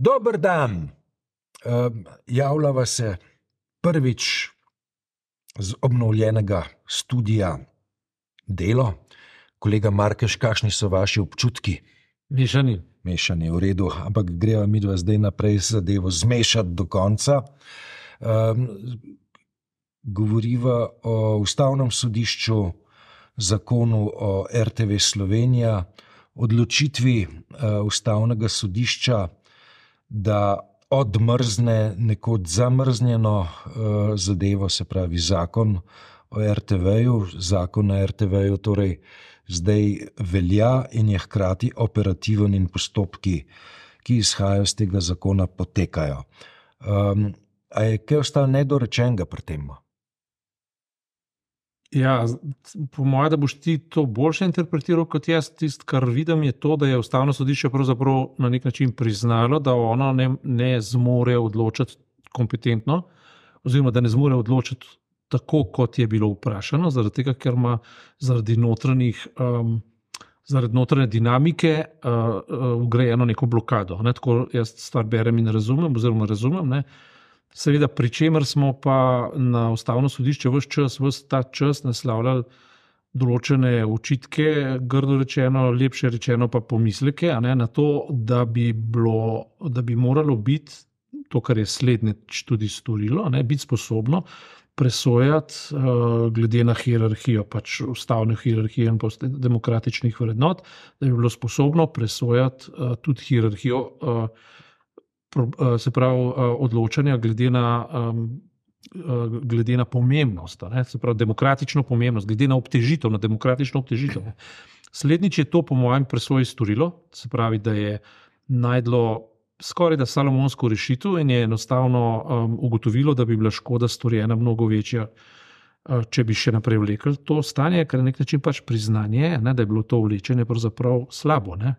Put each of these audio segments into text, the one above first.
Dobr dan. Uh, javljava se prvič z obnovljenega studia Delo. Kolega Markeš, kakšni so vaši občutki? Mešani. Mešani, v redu, ampak greva mi dva zdaj naprej zadevo zmešati do konca. Um, govoriva o ustavnem sodišču, zakonu o RTV Slovenija, odločitvi uh, ustavnega sodišča da odmrzne nekoč zamrznjeno uh, zadevo, se pravi zakon o RTV-ju, zakon na RTV-ju torej zdaj velja in je hkrati operativen in postopki, ki izhajajo iz tega zakona, potekajo. Um, a je kaj ostalo nedorečenega pri tem? Ja, po mojem, da boš ti to boljše interpretiral kot jaz. Tisto, kar vidim, je to, da je ustavno sodišče na nek način priznalo, da ono ne, ne zmore odločiti kompetentno, oziroma da ne zmore odločiti tako, kot je bilo vprašano, zaradi tega, ker ima zaradi notranjih. Um, Zaradi notranje dinamike uh, uh, ugrajeno neko blokado. Ne? Tako jaz stvar berem in razumem, oziroma razumem. Ne? Seveda, pri čemer smo pa na ustavno sodišče vse čas, vse ta čas naslavljali določene očitke, grdo rečeno, lepše rečeno, pa pomisleke ne, na to, da bi, bilo, da bi moralo biti to, kar je slednje tudi storilo, ne, biti sposobno presojati, uh, glede na hierarhijo, pač ustavne hierarhije in demokratičnih vrednot, da bi bilo sposobno presojati uh, tudi hierarhijo. Uh, se pravi, eh, odločanja glede na, eh, glede na pomembnost, ne, se pravi, demokratično pomembnost, glede na obtežitev, na demokratično obtežitev. Slednjič je to, po mojem, presoji storilo, se pravi, da je najdlo skoraj da salomonsko rešitev in je enostavno um, ugotovilo, da bi bila škoda storjena mnogo večja. Če bi še naprej vlekel to stanje, ker je na nek način pač priznanje, ne, da je bilo to vlečenje pravzaprav slabo. Ne.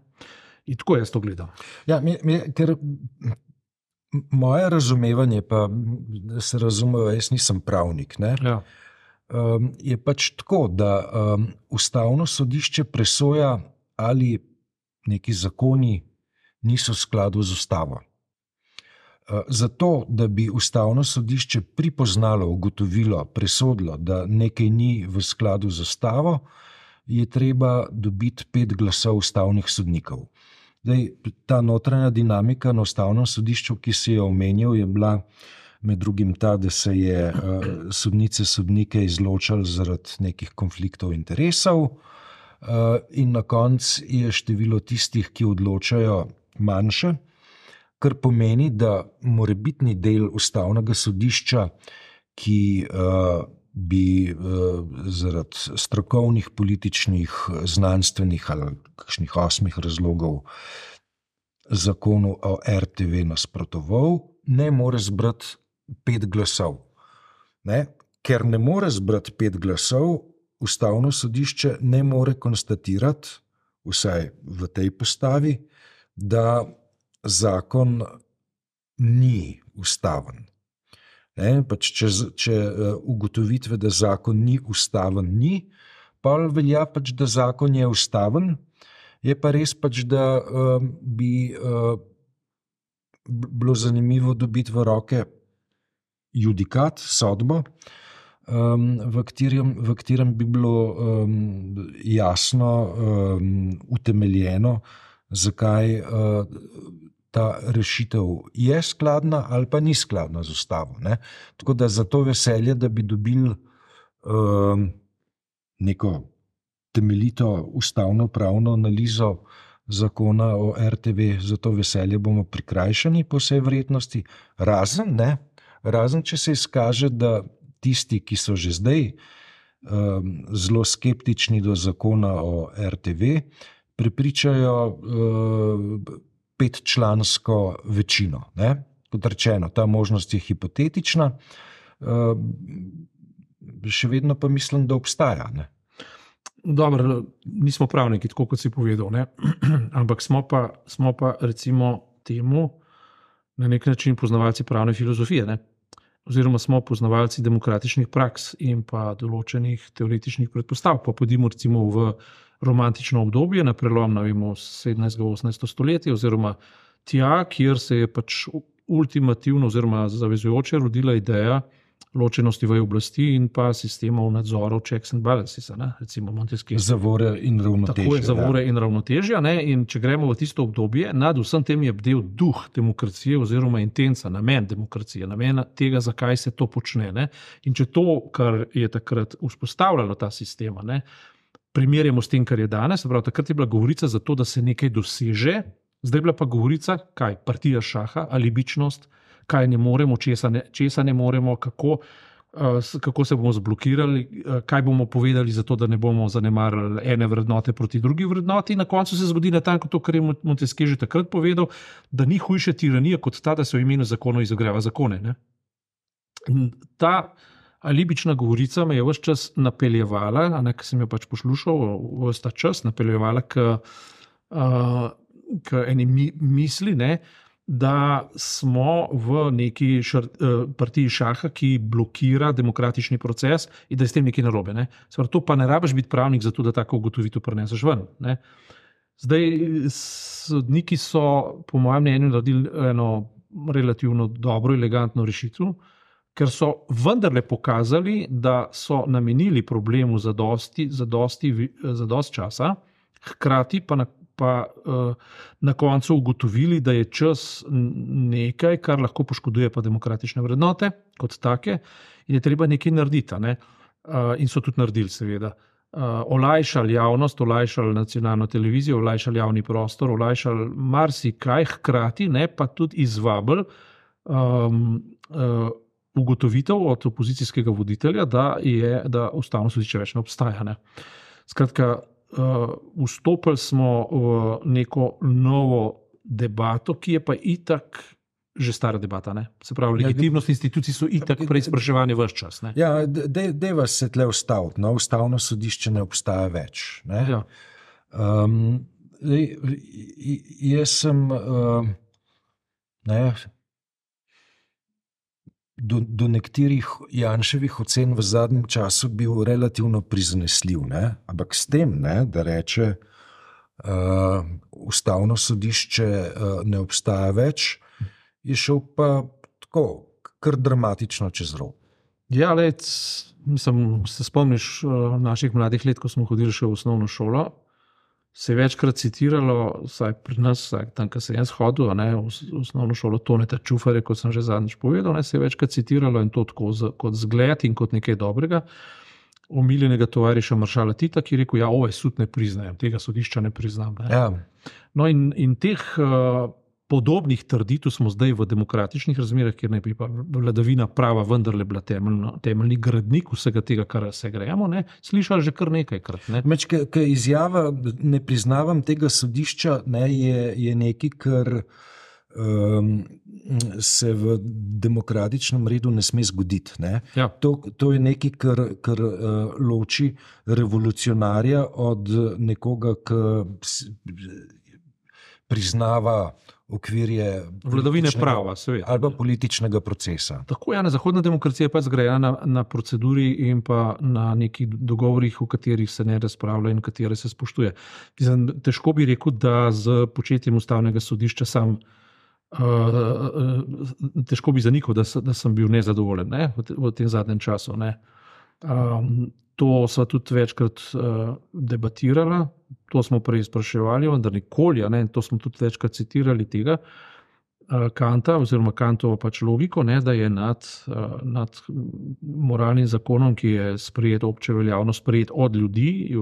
In tako jaz to gledam. Ja, mi, mi, ker moje razumevanje, pa se razume, jaz nisem pravnik. Ja. Um, je pač tako, da um, ustavno sodišče presoja, ali neki zakoni niso v skladu z ustavo. Uh, zato, da bi ustavno sodišče pripoznalo, ugotovilo, presodilo, da nekaj ni v skladu z ustavo, je treba dobiti pet glasov ustavnih sodnikov. Zdaj, ta notranja dinamika na ustavnem sodišču, ki se je omenil, je bila med drugim ta, da se je uh, sodnice sodnike izločali zaradi nekih konfliktov interesov, uh, in na koncu je število tistih, ki odločajo, manjše, kar pomeni, da morebitni del ustavnega sodišča, ki uh, bi uh, zaradi strokovnih, političnih, znanstvenih ali kakšnih osmih razlogov zakonu o RTV nasprotoval, ne more zbrati pet glasov. Ne? Ker ne more zbrati pet glasov, ustavno sodišče ne more konstatirati, vsaj v tej postavi, da zakon ni ustaven. Ne, pač če če uh, ugotovitve, da zakon ni ustaven, ni, pa velja pač, da zakon je ustaven, je pa res pač, da uh, bi uh, bilo zanimivo dobiti v roke judikat, sodbo, um, v, katerem, v katerem bi bilo um, jasno um, utemeljeno, zakaj. Uh, ta rešitev je skladna ali pa ni skladna z ustavo. Ne? Tako da za to veselje, da bi dobili uh, neko temeljito ustavno-pravno analizo zakona o RTV, za to veselje bomo prikrajšani po vsej vrednosti, razen, ne? razen če se izkaže, da tisti, ki so že zdaj um, zelo skeptični do zakona o RTV, prepričajo. Uh, petčlansko večino. Ne? Kot rečeno, ta možnost je hipotetična, uh, še vedno pa mislim, da obstaja. Ne? Dobro, nismo pravniki, tako kot si povedal, ne? ampak smo pa, smo pa recimo temu na nek način poznavalci pravne filozofije. Ne? Oziroma, smo poznavalci demokratičnih praks in pa določenih teoretičnih predpostav. Pa pojdimo v romantično obdobje, na prelom vemo, 17. in 18. stoletja, oziroma tja, kjer se je pač ultimativno oziroma zavezujoče rodila ideja ločenosti v oblasti in pa sistemov nadzorov, checks and balances, ne? recimo Montesquieu. Zavore in ravnotežje. Tako je, zavore in ravnotežja. Ne? In če gremo v tisto obdobje, nad vsem tem je bdel duh demokracije oziroma intenca, namen demokracije, namen tega, zakaj se to počne. Ne? In če to, kar je takrat vzpostavljalo ta sistema, ne? Primerjamo s tem, kar je danes, prav takrat je bila govorica za to, da se nekaj doseže, zdaj je bila pa govorica, kaj, partija šaha ali bičnost kaj ne moremo, česa ne, česa ne moremo, kako, uh, kako se bomo zblokirali, uh, kaj bomo povedali, zato da ne bomo zanemarili ene vrednote proti drugi vrednoti. Na koncu se zgodi natanko to, kar je Montesquieu že takrat povedal, da ni hujša tiranija kot ta, da se v imenu zakonov izograva zakone. Ta alibična govorica me je vse čas napeljevala, ker sem jo pač poslušal, vse ta čas napeljevala k, uh, k eni mi, misli. Ne, da smo v neki šar, uh, partiji šaha, ki blokira demokratični proces in da je s tem nekaj narobe. Ne? Svar, to pa ne rabiš biti pravnik, zato da tako ugotovitev preneseš ven. Ne? Zdaj, sodniki so, po mojem mnenju, naredili eno relativno dobro, elegantno rešitev, ker so vendarle pokazali, da so namenili problemu za dosti, za dosti, za dosti časa, hkrati pa na pa uh, na koncu ugotovili, da je čas nekaj, kar lahko poškoduje pa demokratične vrednote kot take, in je treba nekaj narediti. Ne? Uh, in so tudi naredili, seveda. Uh, olajšali javnost, olajšali nacionalno televizijo, olajšali javni prostor, olajšali marsikaj, hkrati ne, pa tudi izvabili um, uh, ugotovitev od opozicijskega voditelja, da, je, da ustavno sodišče več ne obstaja. Ne. Skratka, uh, vstopili smo v neko novo debato, ki je pa itak. Že stara debata. Ne? Se pravi, ja, legitimnost ja, institucij so itak preizpraševanje vse čas. Ne? Ja, Deva se tle ustaviti. No, ustavno sodišče ne obstaja več. Ne? Ja. Um, jaz sem. Uh, ne, do, do nekaterih Janševih ocen v zadnjem času bil relativno prizanesljiv. Ne? Ampak s tem, ne, da reče, da uh, ustavno sodišče uh, ne obstaja več, je šel pa tako, kar dramatično čez rok. Ja, let, mislim, se spomniš uh, naših mladih let, ko smo hodili še v osnovno šolo se je večkrat citiralo, vsaj pri nas, vsaj tam, kjer sem jaz hodil, ne, v osnovno šolo Toneta Čufarja, kot sem že zadnjič povedal, ne, se je večkrat citiralo in to tako z, kot zgled in kot nekaj dobrega. Omiljenega tovariša Maršala Tita, ki je rekel: Ja, ove sud ne priznajem, tega sodišča ne priznam. Ne. Ja. No, in, in teh uh, podobnih trditev smo zdaj v demokratičnih razmerah, kjer naj bi pa vladavina prava vendarle bila temeljno, temeljni gradnik vsega tega, kar se gremo, ne, slišali že kar nekajkrat. Ne. Meč, k, k izjava, ne priznavam tega sodišča, ne, je, je nekaj, kar um, se v demokratičnem redu ne sme zgoditi. Ne. Ja. To, to je nekaj, kar, kar uh, loči revolucionarja od nekoga, ki priznava okvirje vladavine prava, seveda. Ali pa političnega procesa. Tako je, ja, zahodna demokracija pa je zgrajena na, na proceduri in pa na nekih dogovorih, v katerih se ne razpravlja in katere se spoštuje. Zdaj, težko bi rekel, da z početjem ustavnega sodišča sam. Uh, uh, težko bi zanikal, da, da sem bil nezadovoljen ne, v, te, v tem zadnjem času. Um, to smo tudi večkrat uh, debatirali, to smo prej spraševali, vendar nikoli, ne, in to smo tudi večkrat citirali tega. Eh, Kanta, oziroma Kantovo pač logiko, ne, da je nad, eh, nad moralnim zakonom, ki je sprejet, obče veljavno sprejet od ljudi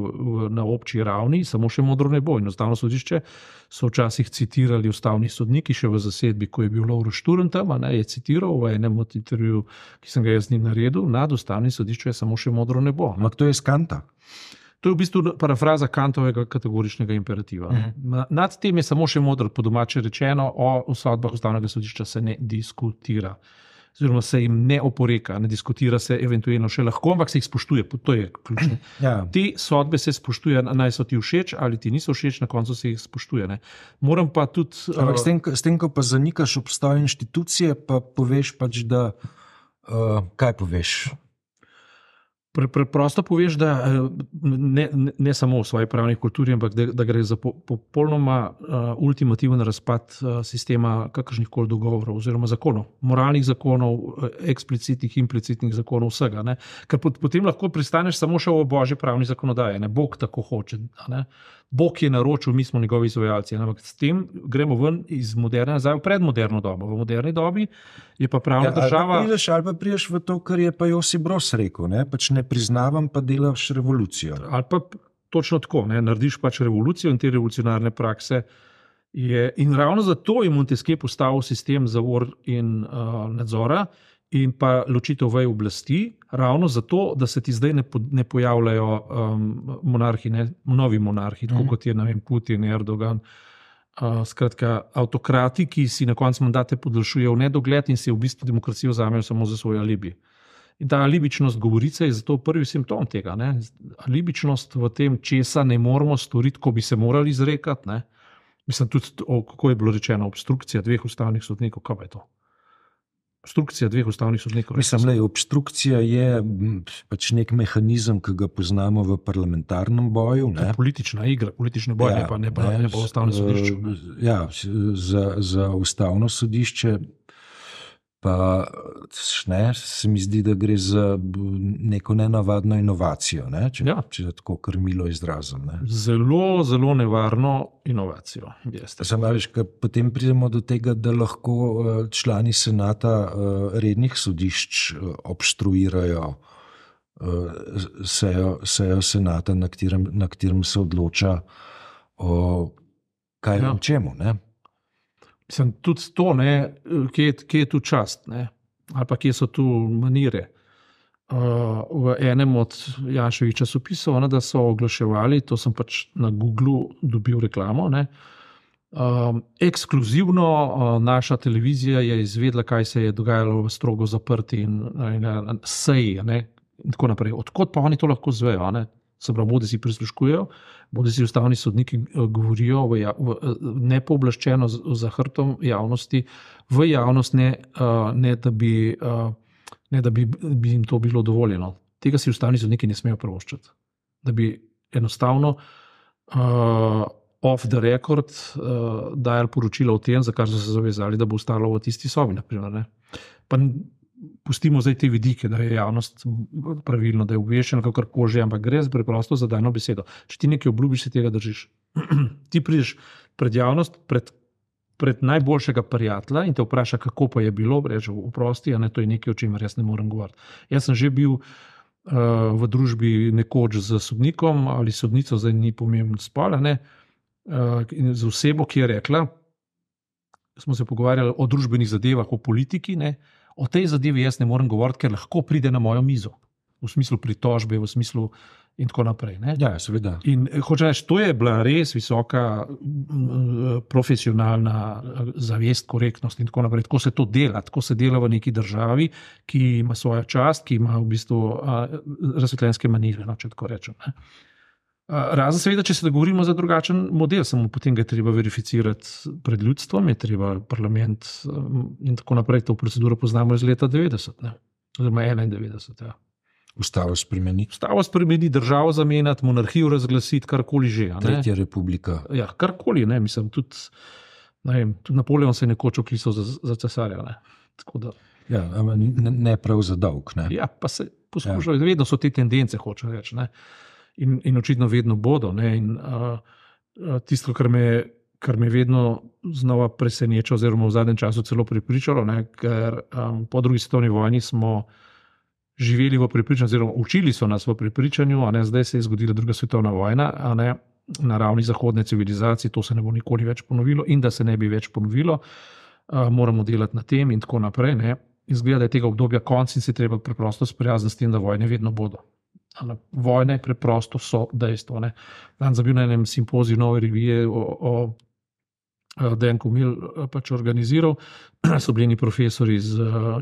na obči ravni, samo še modro nebo. In ustavno sodišče so včasih citirali ustavni sodniki, še v zasedbi, ko je bil Lauro Šturn tam, ne, je citiral v enem od intervjujev, ki sem ga jaz z njim naredil, nad ustavnim sodiščem je samo še modro nebo. Ampak to je skanta. To je v bistvu parafraza kantovega kategoričnega imperativa. Uh mhm. -huh. Nad tem je samo še modro, po domače rečeno, o sodbah ustavnega sodišča se ne diskutira. Oziroma se jim ne oporeka, ne diskutira se, eventualno še lahko, ampak se jih spoštuje. To je ključno. Ja. Te sodbe se spoštuje, naj so ti všeč ali ti niso všeč, na koncu se jih spoštuje. Ne. Moram pa tudi. Ampak uh, s, tem, s tem, ko pa zanikaš obstoj inštitucije, pa poveš pač, da. Uh, kaj poveš? Pre, preprosto poveš, da eh, ne, ne, ne samo v svoji pravni kulturi, ampak da, da gre za po, popolnoma uh, ultimativen razpad uh, sistema kakršnih koli dogovorov oziroma zakonov, moralnih zakonov, eksplicitnih, implicitnih zakonov, vsega. Ne? Ker pot, potem lahko pristaneš samo še v božji pravni zakonodaji, ne Bog tako hoče. Ne? Bog je naročil, mi smo njegovi izvajalci. Ampak s tem gremo ven iz moderne, zdaj v predmoderno dobo. V moderni dobi je pa pravna ja, država. Ali pa, prideš, ali pa priješ v to, kar je pa Josip Bros rekel: ne, pač ne priznavam, pa delaš revolucijo. Ali pa točno tako, ne, narediš pač revolucijo in te revolucionarne prakse. Je, in ravno zato je Montesquieu postavil sistem zavor in uh, nadzora, in pa ločitev vej oblasti, ravno zato, da se ti zdaj ne, po, ne pojavljajo um, monarhi, ne, novi monarhi, mm. kot je vem, Putin, Erdogan. Uh, skratka, avtokrati, ki si na koncu mandate podaljšujejo v nedogled in si v bistvu demokracijo vzamejo samo za svoj alibi. In ta alibičnost govorice je zato prvi simptom tega. Ne? Alibičnost v tem, česa ne moramo storiti, ko bi se morali izrekati. Mislim tudi, o, kako je bilo rečeno, obstrukcija dveh ustavnih sodnikov, kaj je to. Obstrukcija dveh ustavnih sodnikov. Mislim, da je obstrukcija je pač nek mehanizem, ki ga poznamo v parlamentarnem boju. Politična igra, politični boj, ja, ne pa, ne pa, ne, ne pa ustavno sodišče. Ja, za, za ustavno sodišče Pa ne, se mi zdi, da gre za neko nenavadno inovacijo, ne? če, ja. če tako krmilo izrazim. Ne? Zelo, zelo nevarno inovacijo. Veš, potem pridemo do tega, da lahko eh, člani senata eh, rednih sodišč eh, obstruirajo sejo, sejo senata, na katerem, na katerem se odloča o kaj ja. čemu. Ne? Mislim, tudi to, ne, kje, kje je tu čast, ne, ali pa kje so tu manire. Uh, v enem od Janšovih časopisov, ne, da so oglaševali, to sem pač na Googlu dobil reklamo. Ne, um, ekskluzivno uh, naša televizija je izvedla, kaj se je dogajalo v strogo zaprti in, in, in seji. In tako naprej. Odkot pa oni to lahko zvejo? Se pravi, bodi si prisluškujejo, bodi si ustavni sodniki eh, govorijo v, v, eh, nepooblaščeno za hrbtom javnosti, v javnost, ne, uh, ne, da, bi, uh, ne da bi, bi jim to bilo dovoljeno. Tega si ustavni sodniki ne smejo prvoščati. Da bi enostavno uh, off the record uh, dajali poročilo o tem, za kar so se zavezali, da bo ostalo v tisti sobi. Naprimer, pustimo zdaj te vidike, da je javnost pravilno, da je obveščena, kako koli že, ampak gre preprosto za dano besedo. Če ti nekaj obljubiš, se tega držiš. ti prideš pred javnost, pred, pred najboljšega prijatelja in te vpraša, kako pa je bilo, reče: Oprosti, ne to je nekaj, o čemer jaz ne morem govoriti. Jaz sem že bil. Uh, v družbi nekoč z sodnikom ali sodnico, zdaj ni pomembno spala, ne, uh, z osebo, ki je rekla, smo se pogovarjali o družbenih zadevah, o politiki, ne, uh, o tej zadevi jaz ne morem govoriti, ker lahko pride na mojo mizo, v smislu pritožbe, v smislu in tako naprej. Ne? Ja, seveda. In eh, hoče reči, to je bila res visoka profesionalna eh, zavest, korektnost in tako naprej. Tako se to dela, tako se dela v neki državi, ki ima svojo čast, ki ima v bistvu razsvetljenske manire, no, če tako rečem. Ne? Razen, seveda, če se dogovorimo za drugačen model, samo potem ga je treba verificirati pred ljudstvom, je treba parlament in tako naprej. To proceduro poznamo iz leta 90, ne? oziroma 91. Ja. Ustavo spremeniti. Ustavo spremeniti, državo zamenjati, monarhijo razglasiti, karkoli že. Tretja republika. Ja, karkoli, ne, mislim, tudi, ne vem, tudi Napoleon se je nekoč oklical za, za cesarja. Ja, ne, ne prav za dolg. Ne. Ja, pa se poskušajo, ja. vedno so te tendence, hoče reči in, in očitno vedno bodo. In, uh, tisto, kar me, kar me vedno znova preseneča, oziroma v zadnjem času celo pripričalo, ne, ker um, po drugi svetovni vojni smo živeli v prepričanju, oziroma učili so nas v prepričanju, da zdaj se je zgodila druga svetovna vojna. Ne, Na ravni zahodne civilizacije to se ne bo nikoli več ponovilo, in da se ne bi več ponovilo, uh, moramo delati na tem, in tako naprej. Izgleda, da je tega obdobja konc in se treba preprosto sprijazniti s tem, da vojne vedno bodo. Vojne preprosto so dejstvo. Dan za bil na enem simpoziju nove revije o, o Denku Mil pač organiziral, so bili profesori iz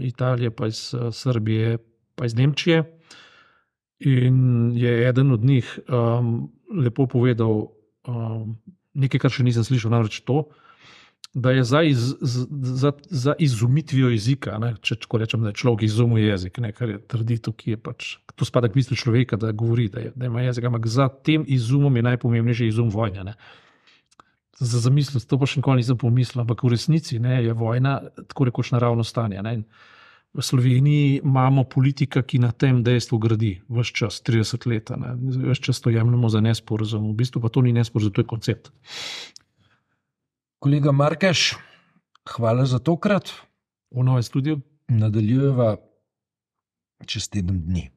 Italije, pa iz Srbije, pa iz Nemčije. In je eden od njih um, lepo povedal um, nekaj, kar še nisem slišal, namreč to, da je za, iz, za, za izumitvijo jezika, ne, če tako rečem, da je človek izumil jezik, ne, kar je trditev, ki je pač, to spada k bistvu človeka, da govori, da, je, da ima jezik, ampak za tem izumom je najpomembnejši izum vojne. Ne. Za zamisel, to pa še nikoli nisem pomislil, ampak v resnici ne, je vojna tako rekoč naravno stanje. Ne. V Sloveniji imamo politika, ki na tem dejstvu gradi vse čas, 30 let. Vse čas to jemljemo za nesporazum, v bistvu pa to ni nesporazum, to je koncept. Kolega Markeš, hvala za tokrat. V novem studiu. Nadaljujeva čez teden dni.